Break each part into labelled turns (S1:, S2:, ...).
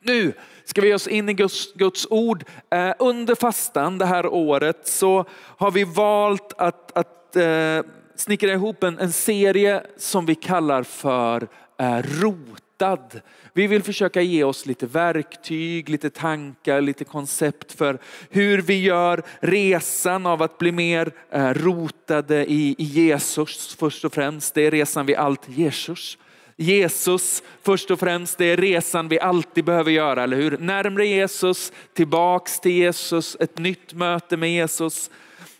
S1: Nu ska vi ge oss in i Guds, Guds ord. Eh, under fastan det här året så har vi valt att, att eh, snickra ihop en, en serie som vi kallar för eh, rotad. Vi vill försöka ge oss lite verktyg, lite tankar, lite koncept för hur vi gör resan av att bli mer eh, rotade i, i Jesus först och främst. Det är resan vi allt Jesus. Jesus först och främst, det är resan vi alltid behöver göra, eller hur? Närmre Jesus, tillbaks till Jesus, ett nytt möte med Jesus.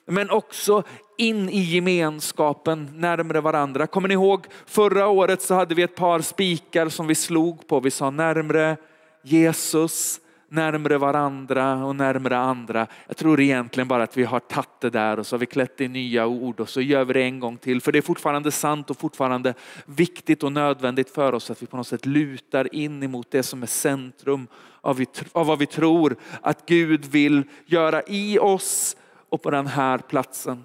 S1: Men också in i gemenskapen närmre varandra. Kommer ni ihåg förra året så hade vi ett par spikar som vi slog på. Vi sa närmre Jesus, närmre varandra och närmre andra. Jag tror egentligen bara att vi har tagit det där och så har vi klätt i nya ord och så gör vi det en gång till. För det är fortfarande sant och fortfarande viktigt och nödvändigt för oss att vi på något sätt lutar in emot det som är centrum av, vad vi tror att Gud vill göra i oss och på den här platsen.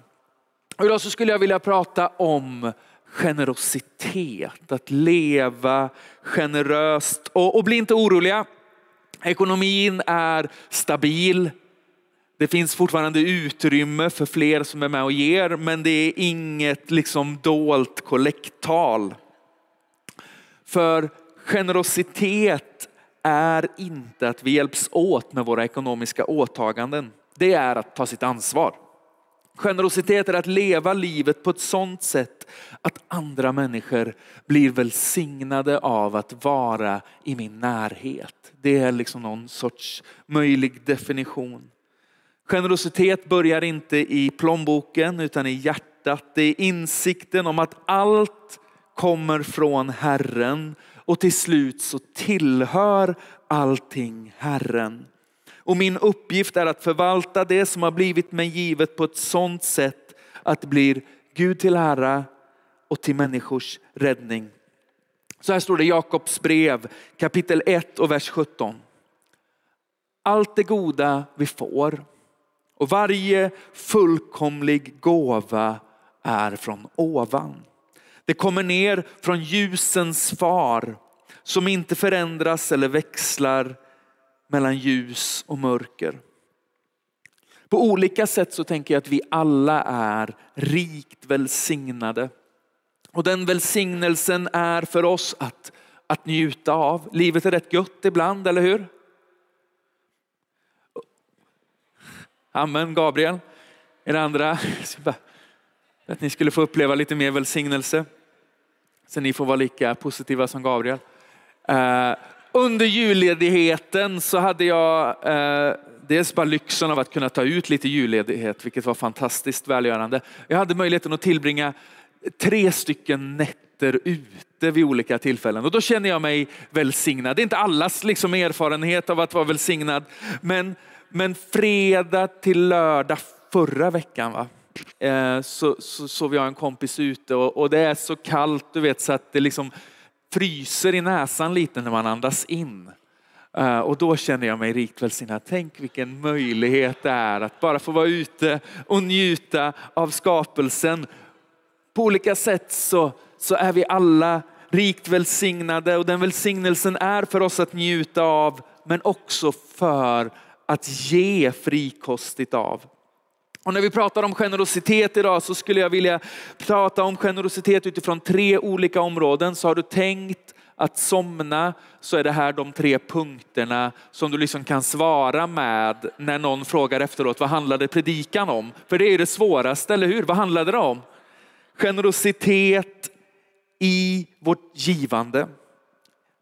S1: Och idag så skulle jag vilja prata om generositet, att leva generöst. Och, och bli inte oroliga, ekonomin är stabil. Det finns fortfarande utrymme för fler som är med och ger, men det är inget liksom dolt kollekttal. För generositet är inte att vi hjälps åt med våra ekonomiska åtaganden. Det är att ta sitt ansvar. Generositet är att leva livet på ett sådant sätt att andra människor blir välsignade av att vara i min närhet. Det är liksom någon sorts möjlig definition. Generositet börjar inte i plånboken utan i hjärtat. Det är insikten om att allt kommer från Herren och till slut så tillhör allting Herren. Och min uppgift är att förvalta det som har blivit mig givet på ett sådant sätt att det blir Gud till ära och till människors räddning. Så här står det i Jakobs brev kapitel 1 och vers 17. Allt det goda vi får och varje fullkomlig gåva är från ovan. Det kommer ner från ljusens far som inte förändras eller växlar mellan ljus och mörker. På olika sätt så tänker jag att vi alla är rikt välsignade. Och den välsignelsen är för oss att, att njuta av. Livet är rätt gött ibland, eller hur? Amen, Gabriel. Er andra, att ni skulle få uppleva lite mer välsignelse. Så ni får vara lika positiva som Gabriel. Eh, under julledigheten så hade jag eh, dels bara lyxen av att kunna ta ut lite julledighet, vilket var fantastiskt välgörande. Jag hade möjligheten att tillbringa tre stycken nätter ute vid olika tillfällen och då känner jag mig välsignad. Det är inte allas liksom erfarenhet av att vara välsignad, men, men fredag till lördag förra veckan va? Eh, så, så sov jag en kompis ute och, och, det är så kallt du vet så att det liksom fryser i näsan lite när man andas in. Eh, och då känner jag mig rikt välsignad. Tänk vilken möjlighet det är att bara få vara ute och njuta av skapelsen på olika sätt så, så är vi alla rikt välsignade och den välsignelsen är för oss att njuta av men också för att ge frikostigt av. Och när vi pratar om generositet idag så skulle jag vilja prata om generositet utifrån tre olika områden. Så har du tänkt att somna så är det här de tre punkterna som du liksom kan svara med när någon frågar efteråt vad handlade predikan om? För det är det svåraste, eller hur? Vad handlade det om? Generositet i vårt givande.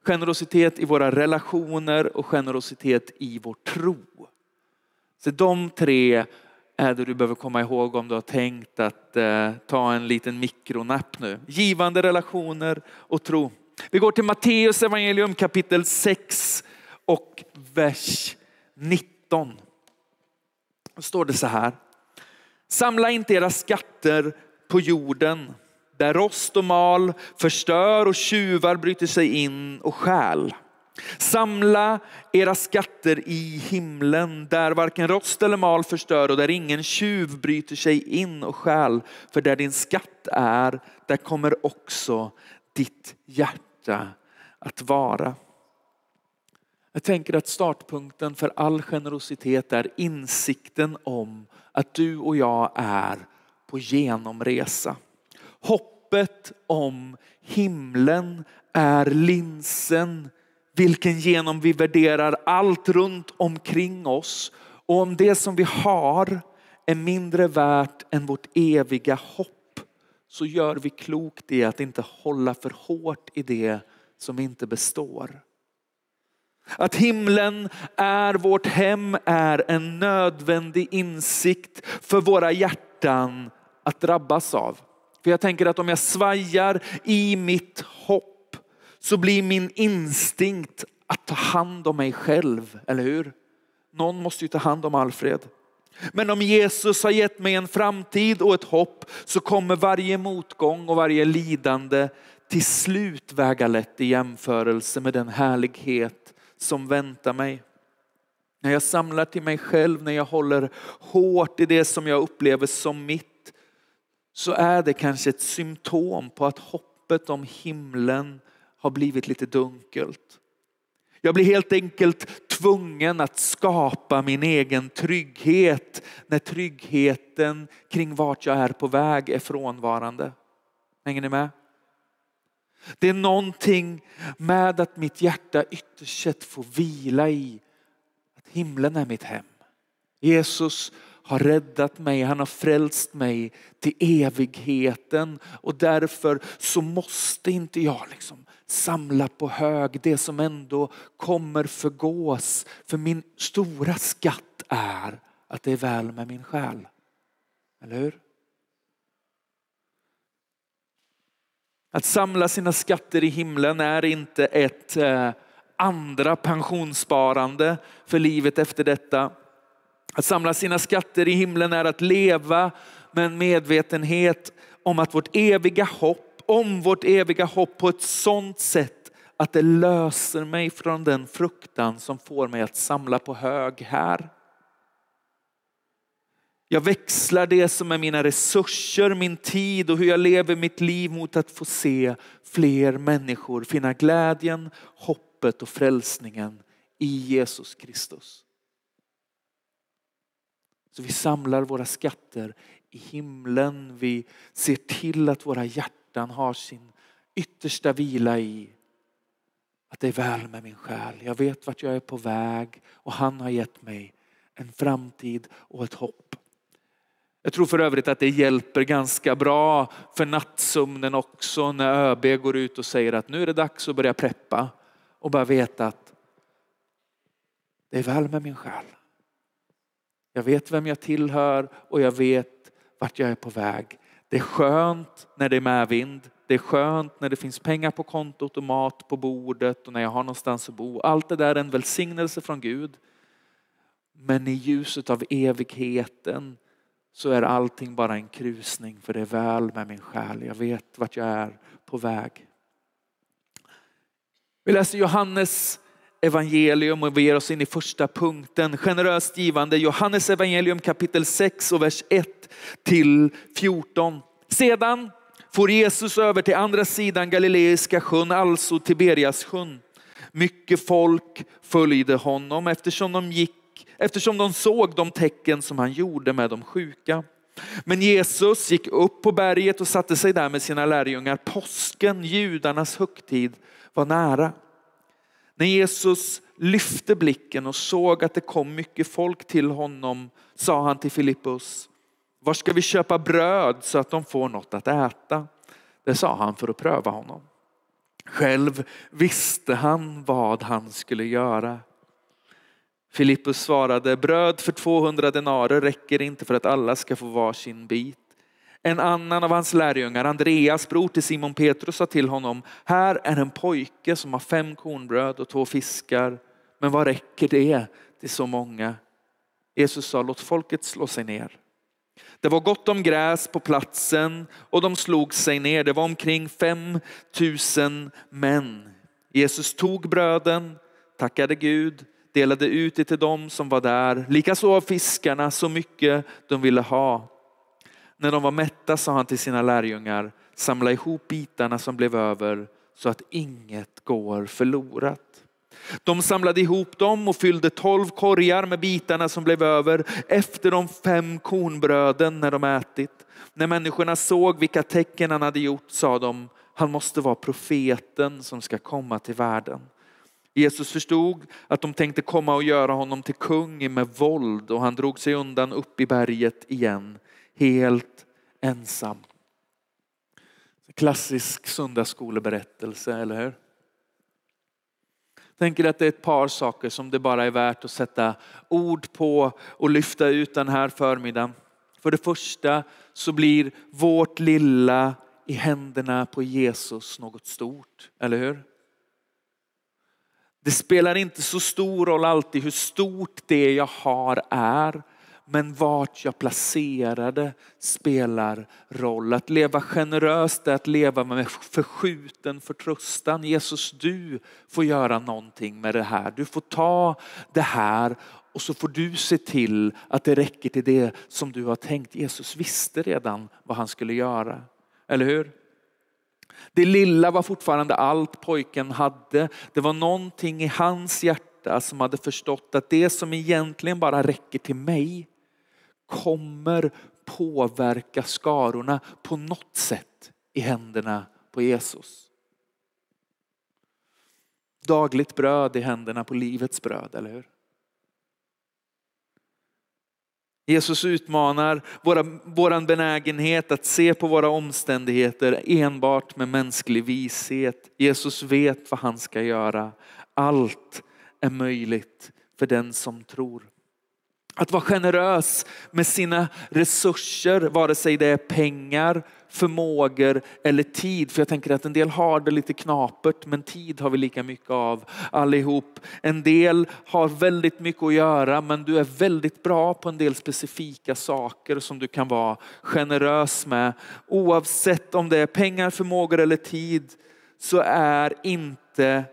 S1: Generositet i våra relationer och generositet i vår tro. Så de tre är det du behöver komma ihåg om du har tänkt att eh, ta en liten mikronapp nu. Givande relationer och tro. Vi går till Matteus evangelium kapitel 6 och vers 19. Då står det så här. Samla inte era skatter på jorden där rost och mal förstör och tjuvar bryter sig in och stjäl. Samla era skatter i himlen där varken rost eller mal förstör och där ingen tjuv bryter sig in och stjäl. För där din skatt är, där kommer också ditt hjärta att vara. Jag tänker att startpunkten för all generositet är insikten om att du och jag är på genomresa. Hoppet om himlen är linsen vilken genom vi värderar allt runt omkring oss och om det som vi har är mindre värt än vårt eviga hopp så gör vi klokt i att inte hålla för hårt i det som inte består. Att himlen är vårt hem är en nödvändig insikt för våra hjärtan att drabbas av. För jag tänker att om jag svajar i mitt hopp så blir min instinkt att ta hand om mig själv, eller hur? Någon måste ju ta hand om Alfred. Men om Jesus har gett mig en framtid och ett hopp så kommer varje motgång och varje lidande till slut väga lätt i jämförelse med den härlighet som väntar mig. När jag samlar till mig själv, när jag håller hårt i det som jag upplever som mitt, så är det kanske ett symptom på att hoppet om himlen har blivit lite dunkelt. Jag blir helt enkelt tvungen att skapa min egen trygghet när tryggheten kring vart jag är på väg är frånvarande. Hänger ni med? Det är någonting med att mitt hjärta ytterst sett får vila i att himlen är mitt hem. Jesus har räddat mig, han har frälst mig till evigheten och därför så måste inte jag liksom samla på hög det som ändå kommer förgås. För min stora skatt är att det är väl med min själ. Eller hur? Att samla sina skatter i himlen är inte ett eh, andra pensionssparande för livet efter detta. Att samla sina skatter i himlen är att leva med en medvetenhet om att vårt eviga hopp, om vårt eviga hopp på ett sådant sätt att det löser mig från den fruktan som får mig att samla på hög här. Jag växlar det som är mina resurser, min tid och hur jag lever mitt liv mot att få se fler människor finna glädjen, hoppet och frälsningen i Jesus Kristus. Så vi samlar våra skatter i himlen. Vi ser till att våra hjärtan har sin yttersta vila i att det är väl med min själ. Jag vet vart jag är på väg och han har gett mig en framtid och ett hopp. Jag tror för övrigt att det hjälper ganska bra för nattsömnen också när ÖB går ut och säger att nu är det dags att börja preppa och bara veta att det är väl med min själ. Jag vet vem jag tillhör och jag vet vart jag är på väg. Det är skönt när det är medvind. Det är skönt när det finns pengar på kontot och mat på bordet och när jag har någonstans att bo. Allt det där är en välsignelse från Gud. Men i ljuset av evigheten så är allting bara en krusning för det är väl med min själ. Jag vet vart jag är på väg. Vi läser Johannes evangelium och vi ger oss in i första punkten. Generöst givande. Johannes evangelium kapitel 6 och vers 1 till 14. Sedan får Jesus över till andra sidan Galileiska sjön, alltså Tiberias sjön. Mycket folk följde honom eftersom de gick eftersom de såg de tecken som han gjorde med de sjuka. Men Jesus gick upp på berget och satte sig där med sina lärjungar. Påsken, judarnas högtid, var nära. När Jesus lyfte blicken och såg att det kom mycket folk till honom sa han till Filippus, var ska vi köpa bröd så att de får något att äta? Det sa han för att pröva honom. Själv visste han vad han skulle göra. Filippus svarade, bröd för 200 denarer räcker inte för att alla ska få var sin bit. En annan av hans lärjungar, Andreas, bror till Simon Petrus, sa till honom, här är en pojke som har fem kornbröd och två fiskar. Men vad räcker det till så många? Jesus sa, låt folket slå sig ner. Det var gott om gräs på platsen och de slog sig ner. Det var omkring 5 000 män. Jesus tog bröden, tackade Gud, delade ut det till dem som var där. Likaså av fiskarna så mycket de ville ha. När de var mätta sa han till sina lärjungar, samla ihop bitarna som blev över så att inget går förlorat. De samlade ihop dem och fyllde tolv korgar med bitarna som blev över efter de fem kornbröden när de ätit. När människorna såg vilka tecken han hade gjort sa de, han måste vara profeten som ska komma till världen. Jesus förstod att de tänkte komma och göra honom till kung med våld och han drog sig undan upp i berget igen, helt ensam. Klassisk söndagsskoleberättelse, eller hur? tänker att det är ett par saker som det bara är värt att sätta ord på och lyfta ut den här förmiddagen. För det första så blir vårt lilla i händerna på Jesus något stort, eller hur? Det spelar inte så stor roll alltid hur stort det jag har är. Men vart jag placerar det spelar roll. Att leva generöst är att leva med förskjuten förtröstan. Jesus, du får göra någonting med det här. Du får ta det här och så får du se till att det räcker till det som du har tänkt. Jesus visste redan vad han skulle göra. Eller hur? Det lilla var fortfarande allt pojken hade. Det var någonting i hans hjärta som hade förstått att det som egentligen bara räcker till mig kommer påverka skarorna på något sätt i händerna på Jesus. Dagligt bröd i händerna på livets bröd, eller hur? Jesus utmanar våra, våran benägenhet att se på våra omständigheter enbart med mänsklig vishet. Jesus vet vad han ska göra. Allt är möjligt för den som tror. Att vara generös med sina resurser, vare sig det är pengar, förmågor eller tid. För jag tänker att en del har det lite knapert, men tid har vi lika mycket av allihop. En del har väldigt mycket att göra, men du är väldigt bra på en del specifika saker som du kan vara generös med. Oavsett om det är pengar, förmågor eller tid så är inte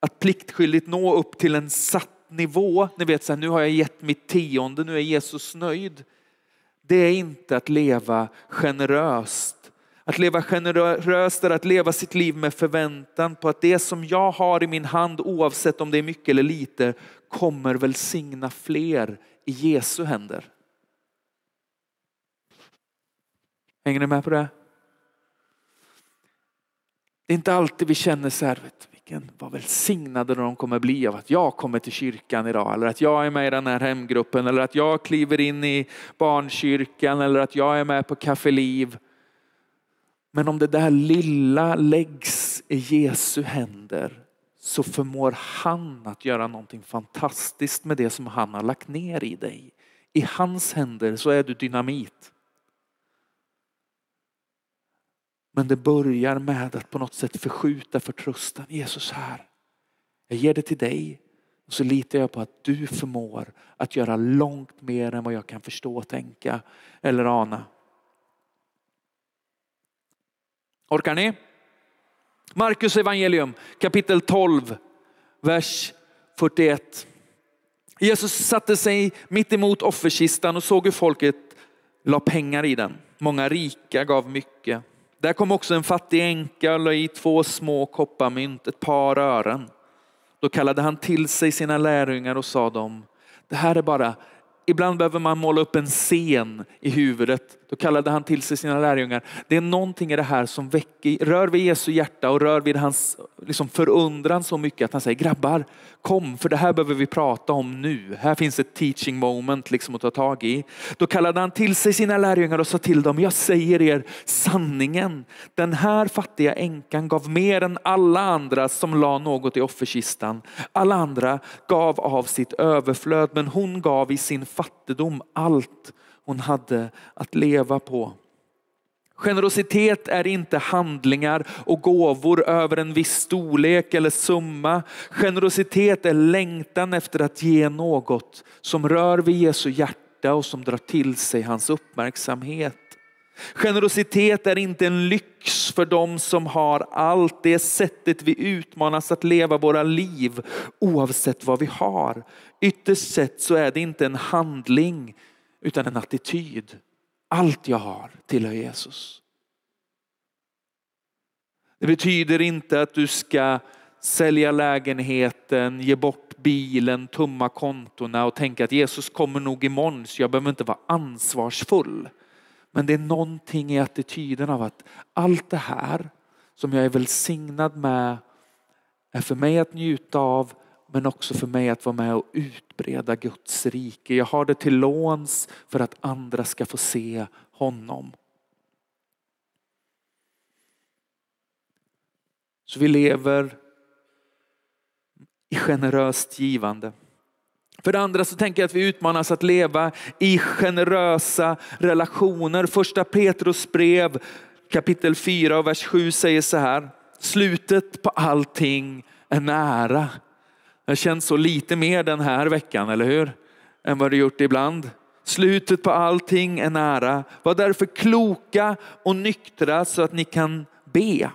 S1: att pliktskyldigt nå upp till en satt nivå, ni vet så här, nu har jag gett mitt tionde, nu är Jesus nöjd. Det är inte att leva generöst. Att leva generöst är att leva sitt liv med förväntan på att det som jag har i min hand, oavsett om det är mycket eller lite, kommer välsigna fler i Jesu händer. Hänger ni med på det? Det är inte alltid vi känner så här, tanken, vad välsignade de kommer bli av att jag kommer till kyrkan idag. Eller att jag är med i den här hemgruppen. Eller att jag kliver in i barnkyrkan. Eller att jag är med på Café Liv. Men om det där lilla läggs i Jesu händer så förmår han att göra någonting fantastiskt med det som han har lagt ner i dig. I hans händer så är du dynamit. Men det börjar med att på något sätt förskjuta förtröstan. Jesus här, jag ger det till dig och så litar jag på att du förmår att göra långt mer än vad jag kan förstå, tänka eller ana. Orkar ni? Markus evangelium kapitel 12, vers 41. Jesus satte sig mitt emot offerkistan och såg hur folket la pengar i den. Många rika gav mycket. Där kom också en fattig änka och la i två små kopparmynt, ett par ören. Då kallade han till sig sina lärjungar och sa dem, det här är bara Ibland behöver man måla upp en scen i huvudet. Då kallade han till sig sina lärjungar. Det är någonting i det här som väcker, rör vid Jesu hjärta och rör vid hans liksom förundran så mycket att han säger grabbar, kom för det här behöver vi prata om nu. Här finns ett teaching moment liksom att ta tag i. Då kallade han till sig sina lärjungar och sa till dem, jag säger er sanningen. Den här fattiga änkan gav mer än alla andra som la något i offerkistan. Alla andra gav av sitt överflöd men hon gav i sin fattigdom allt hon hade att leva på. Generositet är inte handlingar och gåvor över en viss storlek eller summa. Generositet är längtan efter att ge något som rör vid Jesu hjärta och som drar till sig hans uppmärksamhet. Generositet är inte en lyx för dem som har allt. Det är sättet vi utmanas att leva våra liv oavsett vad vi har. Ytterst sett så är det inte en handling utan en attityd. Allt jag har tillhör Jesus. Det betyder inte att du ska sälja lägenheten, ge bort bilen, tumma kontona och tänka att Jesus kommer nog imorgon så jag behöver inte vara ansvarsfull. Men det är någonting i attityden av att allt det här som jag är välsignad med är för mig att njuta av men också för mig att vara med och utbreda Guds rike. Jag har det till låns för att andra ska få se honom. Så vi lever i generöst givande. För det andra så tänker jag att vi utmanas att leva i generösa relationer. Första Petrus brev kapitel 4 och vers 7 säger så här. Slutet på allting är nära. Det känns så lite mer den här veckan, eller hur? Än vad det gjort ibland. Slutet på allting är nära. Var därför kloka och nyktra så att ni kan be.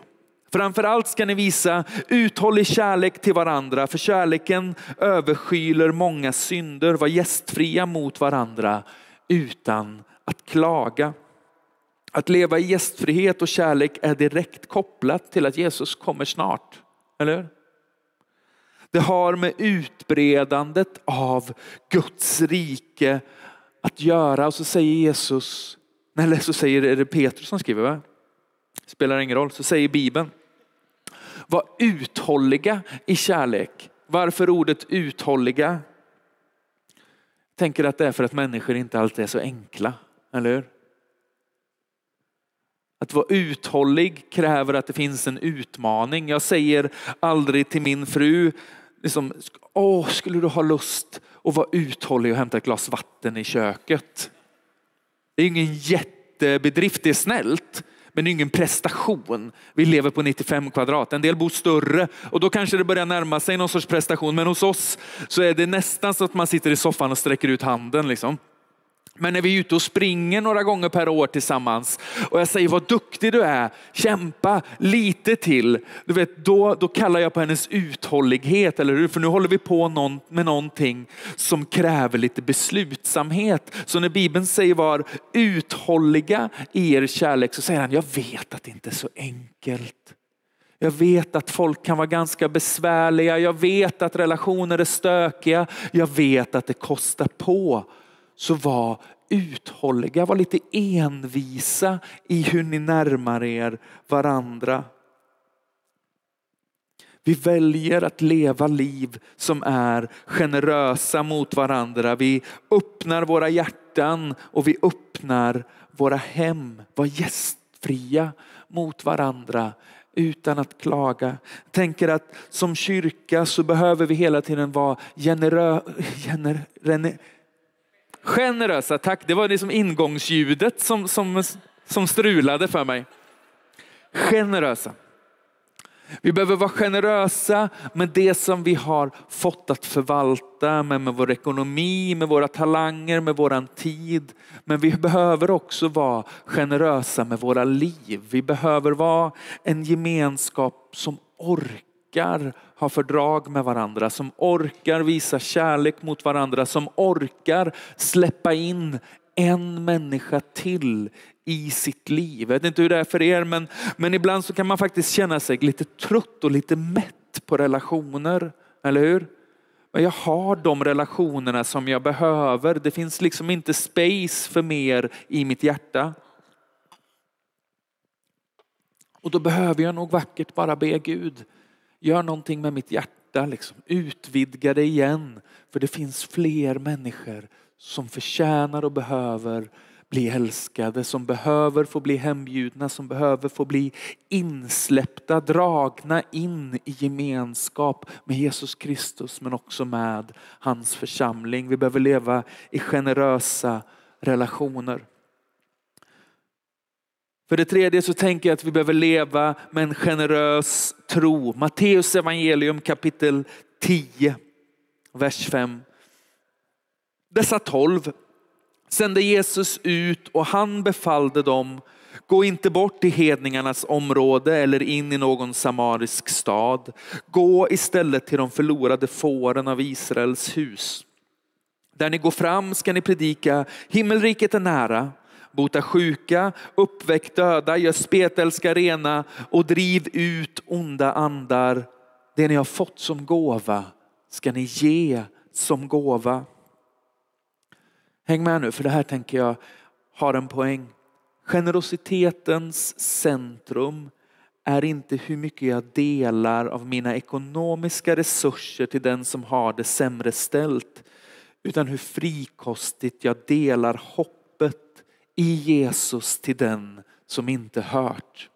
S1: Framförallt ska ni visa uthållig kärlek till varandra, för kärleken överskyler många synder. Var gästfria mot varandra utan att klaga. Att leva i gästfrihet och kärlek är direkt kopplat till att Jesus kommer snart. Eller hur? Det har med utbredandet av Guds rike att göra. Och så säger Jesus, eller så säger är det Petrus som skriver, va? spelar ingen roll, så säger Bibeln. Var uthålliga i kärlek. Varför ordet uthålliga? Jag tänker att det är för att människor inte alltid är så enkla, eller hur? Att vara uthållig kräver att det finns en utmaning. Jag säger aldrig till min fru, liksom, Åh, skulle du ha lust att vara uthållig och hämta ett glas vatten i köket? Det är ingen jättebedrift, det är snällt. Men det är ingen prestation. Vi lever på 95 kvadrat. En del bor större och då kanske det börjar närma sig någon sorts prestation. Men hos oss så är det nästan så att man sitter i soffan och sträcker ut handen. Liksom. Men när vi är ute och springer några gånger per år tillsammans och jag säger vad duktig du är, kämpa lite till. Du vet, då, då kallar jag på hennes uthållighet, eller hur? För nu håller vi på någon, med någonting som kräver lite beslutsamhet. Så när Bibeln säger var uthålliga i er kärlek så säger han, jag vet att det inte är så enkelt. Jag vet att folk kan vara ganska besvärliga. Jag vet att relationer är stökiga. Jag vet att det kostar på så var uthålliga, var lite envisa i hur ni närmar er varandra. Vi väljer att leva liv som är generösa mot varandra. Vi öppnar våra hjärtan och vi öppnar våra hem. Var gästfria mot varandra utan att klaga. Jag tänker att som kyrka så behöver vi hela tiden vara generö, gener, Generösa, tack. Det var liksom ingångsljudet som, som, som strulade för mig. Generösa. Vi behöver vara generösa med det som vi har fått att förvalta, med, med vår ekonomi, med våra talanger, med våran tid. Men vi behöver också vara generösa med våra liv. Vi behöver vara en gemenskap som orkar orkar ha fördrag med varandra, som orkar visa kärlek mot varandra, som orkar släppa in en människa till i sitt liv. Jag vet inte hur det är för er, men, men ibland så kan man faktiskt känna sig lite trött och lite mätt på relationer, eller hur? Men jag har de relationerna som jag behöver. Det finns liksom inte space för mer i mitt hjärta. Och då behöver jag nog vackert bara be Gud, Gör någonting med mitt hjärta, liksom. utvidga det igen. För det finns fler människor som förtjänar och behöver bli älskade, som behöver få bli hembjudna, som behöver få bli insläppta, dragna in i gemenskap med Jesus Kristus men också med hans församling. Vi behöver leva i generösa relationer. För det tredje så tänker jag att vi behöver leva med en generös tro. Matteus evangelium kapitel 10, vers 5. Dessa tolv sände Jesus ut och han befallde dem, gå inte bort till hedningarnas område eller in i någon samarisk stad. Gå istället till de förlorade fåren av Israels hus. Där ni går fram ska ni predika, himmelriket är nära bota sjuka, uppväck döda, gör spetälska rena och driv ut onda andar. Det ni har fått som gåva ska ni ge som gåva. Häng med nu för det här tänker jag har en poäng. Generositetens centrum är inte hur mycket jag delar av mina ekonomiska resurser till den som har det sämre ställt, utan hur frikostigt jag delar hopp i Jesus till den som inte hört.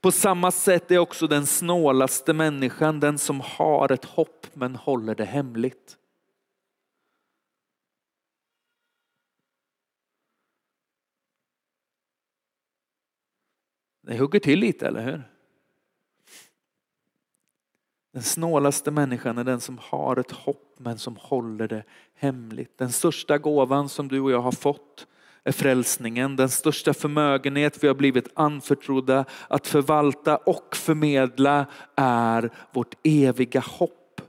S1: På samma sätt är också den snålaste människan den som har ett hopp men håller det hemligt. Det hugger till lite, eller hur? Den snålaste människan är den som har ett hopp men som håller det hemligt. Den största gåvan som du och jag har fått är frälsningen. Den största förmögenhet vi har blivit anförtrodda att förvalta och förmedla är vårt eviga hopp.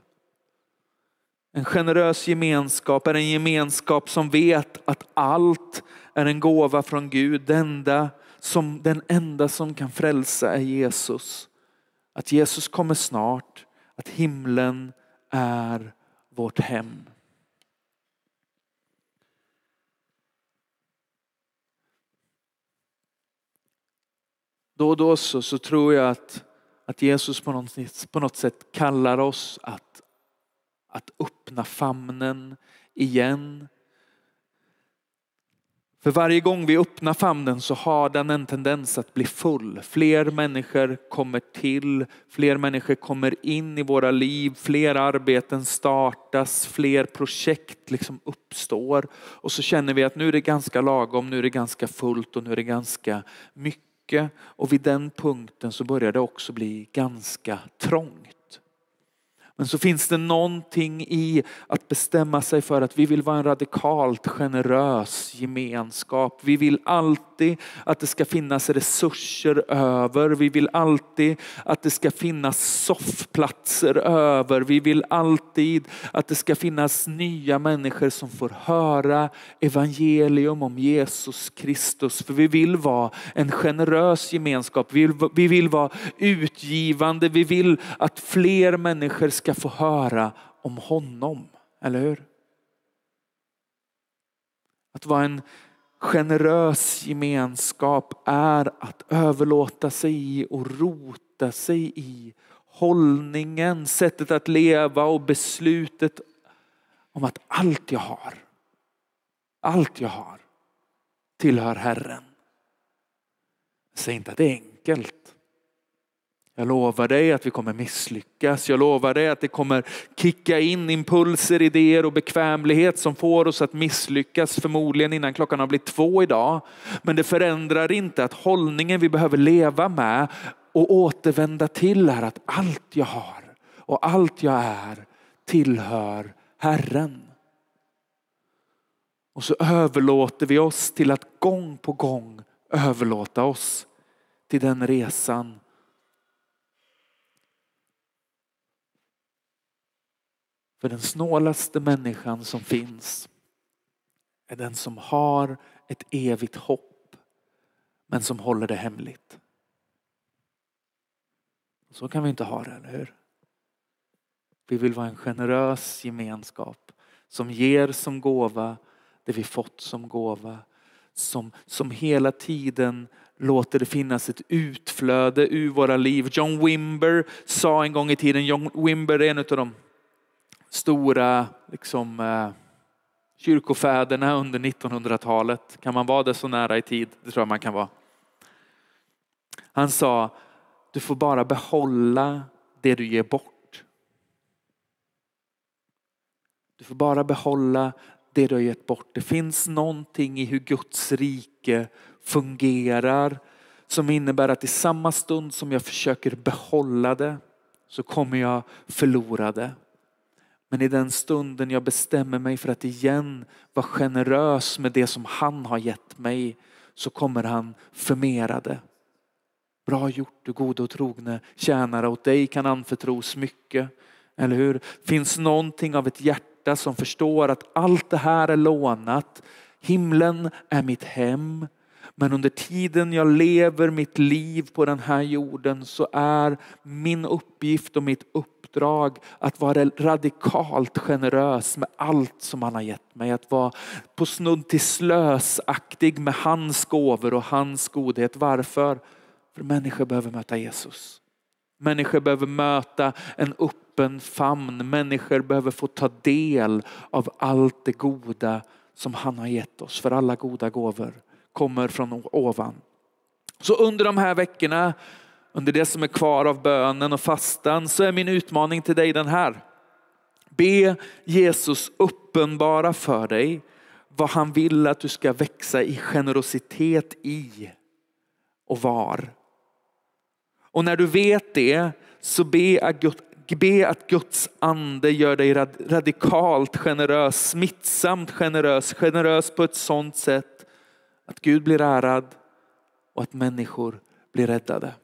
S1: En generös gemenskap är en gemenskap som vet att allt är en gåva från Gud. Den enda som, den enda som kan frälsa är Jesus. Att Jesus kommer snart, att himlen är vårt hem. Då och då så, så tror jag att, att Jesus på något, på något sätt kallar oss att, att öppna famnen igen för varje gång vi öppnar famnen så har den en tendens att bli full. Fler människor kommer till, fler människor kommer in i våra liv, fler arbeten startas, fler projekt liksom uppstår. Och så känner vi att nu är det ganska lagom, nu är det ganska fullt och nu är det ganska mycket. Och vid den punkten så börjar det också bli ganska trångt. Men så finns det någonting i att bestämma sig för att vi vill vara en radikalt generös gemenskap. Vi vill alltid att det ska finnas resurser över. Vi vill alltid att det ska finnas soffplatser över. Vi vill alltid att det ska finnas nya människor som får höra evangelium om Jesus Kristus. För vi vill vara en generös gemenskap. Vi vill, vi vill vara utgivande. Vi vill att fler människor ska ska få höra om honom, eller hur? Att vara en generös gemenskap är att överlåta sig i och rota sig i hållningen, sättet att leva och beslutet om att allt jag har, allt jag har tillhör Herren. Säg inte att det är enkelt. Jag lovar dig att vi kommer misslyckas. Jag lovar dig att det kommer kicka in impulser, idéer och bekvämlighet som får oss att misslyckas förmodligen innan klockan har blivit två idag. Men det förändrar inte att hållningen vi behöver leva med och återvända till är att allt jag har och allt jag är tillhör Herren. Och så överlåter vi oss till att gång på gång överlåta oss till den resan För den snålaste människan som finns är den som har ett evigt hopp men som håller det hemligt. Så kan vi inte ha det, eller hur? Vi vill vara en generös gemenskap som ger som gåva det vi fått som gåva. Som, som hela tiden låter det finnas ett utflöde ur våra liv. John Wimber sa en gång i tiden, John Wimber är en av de stora liksom, eh, kyrkofäderna under 1900-talet. Kan man vara det så nära i tid? Det tror jag man kan vara. Han sa, du får bara behålla det du ger bort. Du får bara behålla det du har gett bort. Det finns någonting i hur Guds rike fungerar som innebär att i samma stund som jag försöker behålla det så kommer jag förlora det. Men i den stunden jag bestämmer mig för att igen vara generös med det som han har gett mig så kommer han förmera det. Bra gjort du gode och trogne tjänare, åt dig kan anförtros mycket. Eller hur? Finns någonting av ett hjärta som förstår att allt det här är lånat. Himlen är mitt hem. Men under tiden jag lever mitt liv på den här jorden så är min uppgift och mitt uppdrag uppdrag att vara radikalt generös med allt som han har gett mig. Att vara på snudd till slösaktig med hans gåvor och hans godhet. Varför? För människor behöver möta Jesus. Människor behöver möta en öppen famn. Människor behöver få ta del av allt det goda som han har gett oss. För alla goda gåvor kommer från ovan. Så under de här veckorna, under det som är kvar av bönen och fastan, så är min utmaning till dig den här. Be Jesus uppenbara för dig vad han vill att du ska växa i generositet i och var. Och när du vet det så be att, be att Guds ande gör dig radikalt generös, smittsamt generös, generös på ett sådant sätt att Gud blir ärad och att människor blir räddade.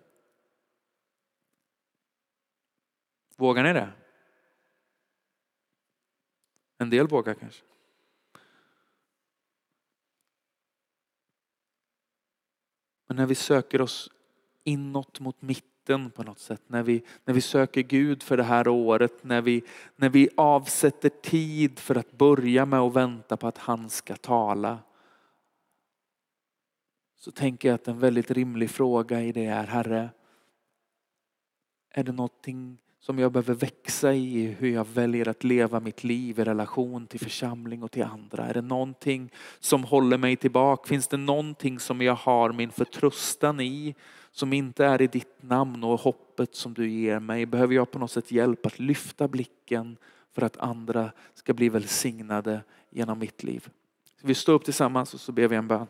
S1: Vågar ni det? En del vågar kanske. Men när vi söker oss inåt mot mitten på något sätt, när vi, när vi söker Gud för det här året, när vi, när vi avsätter tid för att börja med att vänta på att han ska tala, så tänker jag att en väldigt rimlig fråga i det är, Herre, är det någonting som jag behöver växa i hur jag väljer att leva mitt liv i relation till församling och till andra? Är det någonting som håller mig tillbaka? Finns det någonting som jag har min förtröstan i som inte är i ditt namn och hoppet som du ger mig? Behöver jag på något sätt hjälp att lyfta blicken för att andra ska bli välsignade genom mitt liv? Vi står upp tillsammans och så ber vi en bön.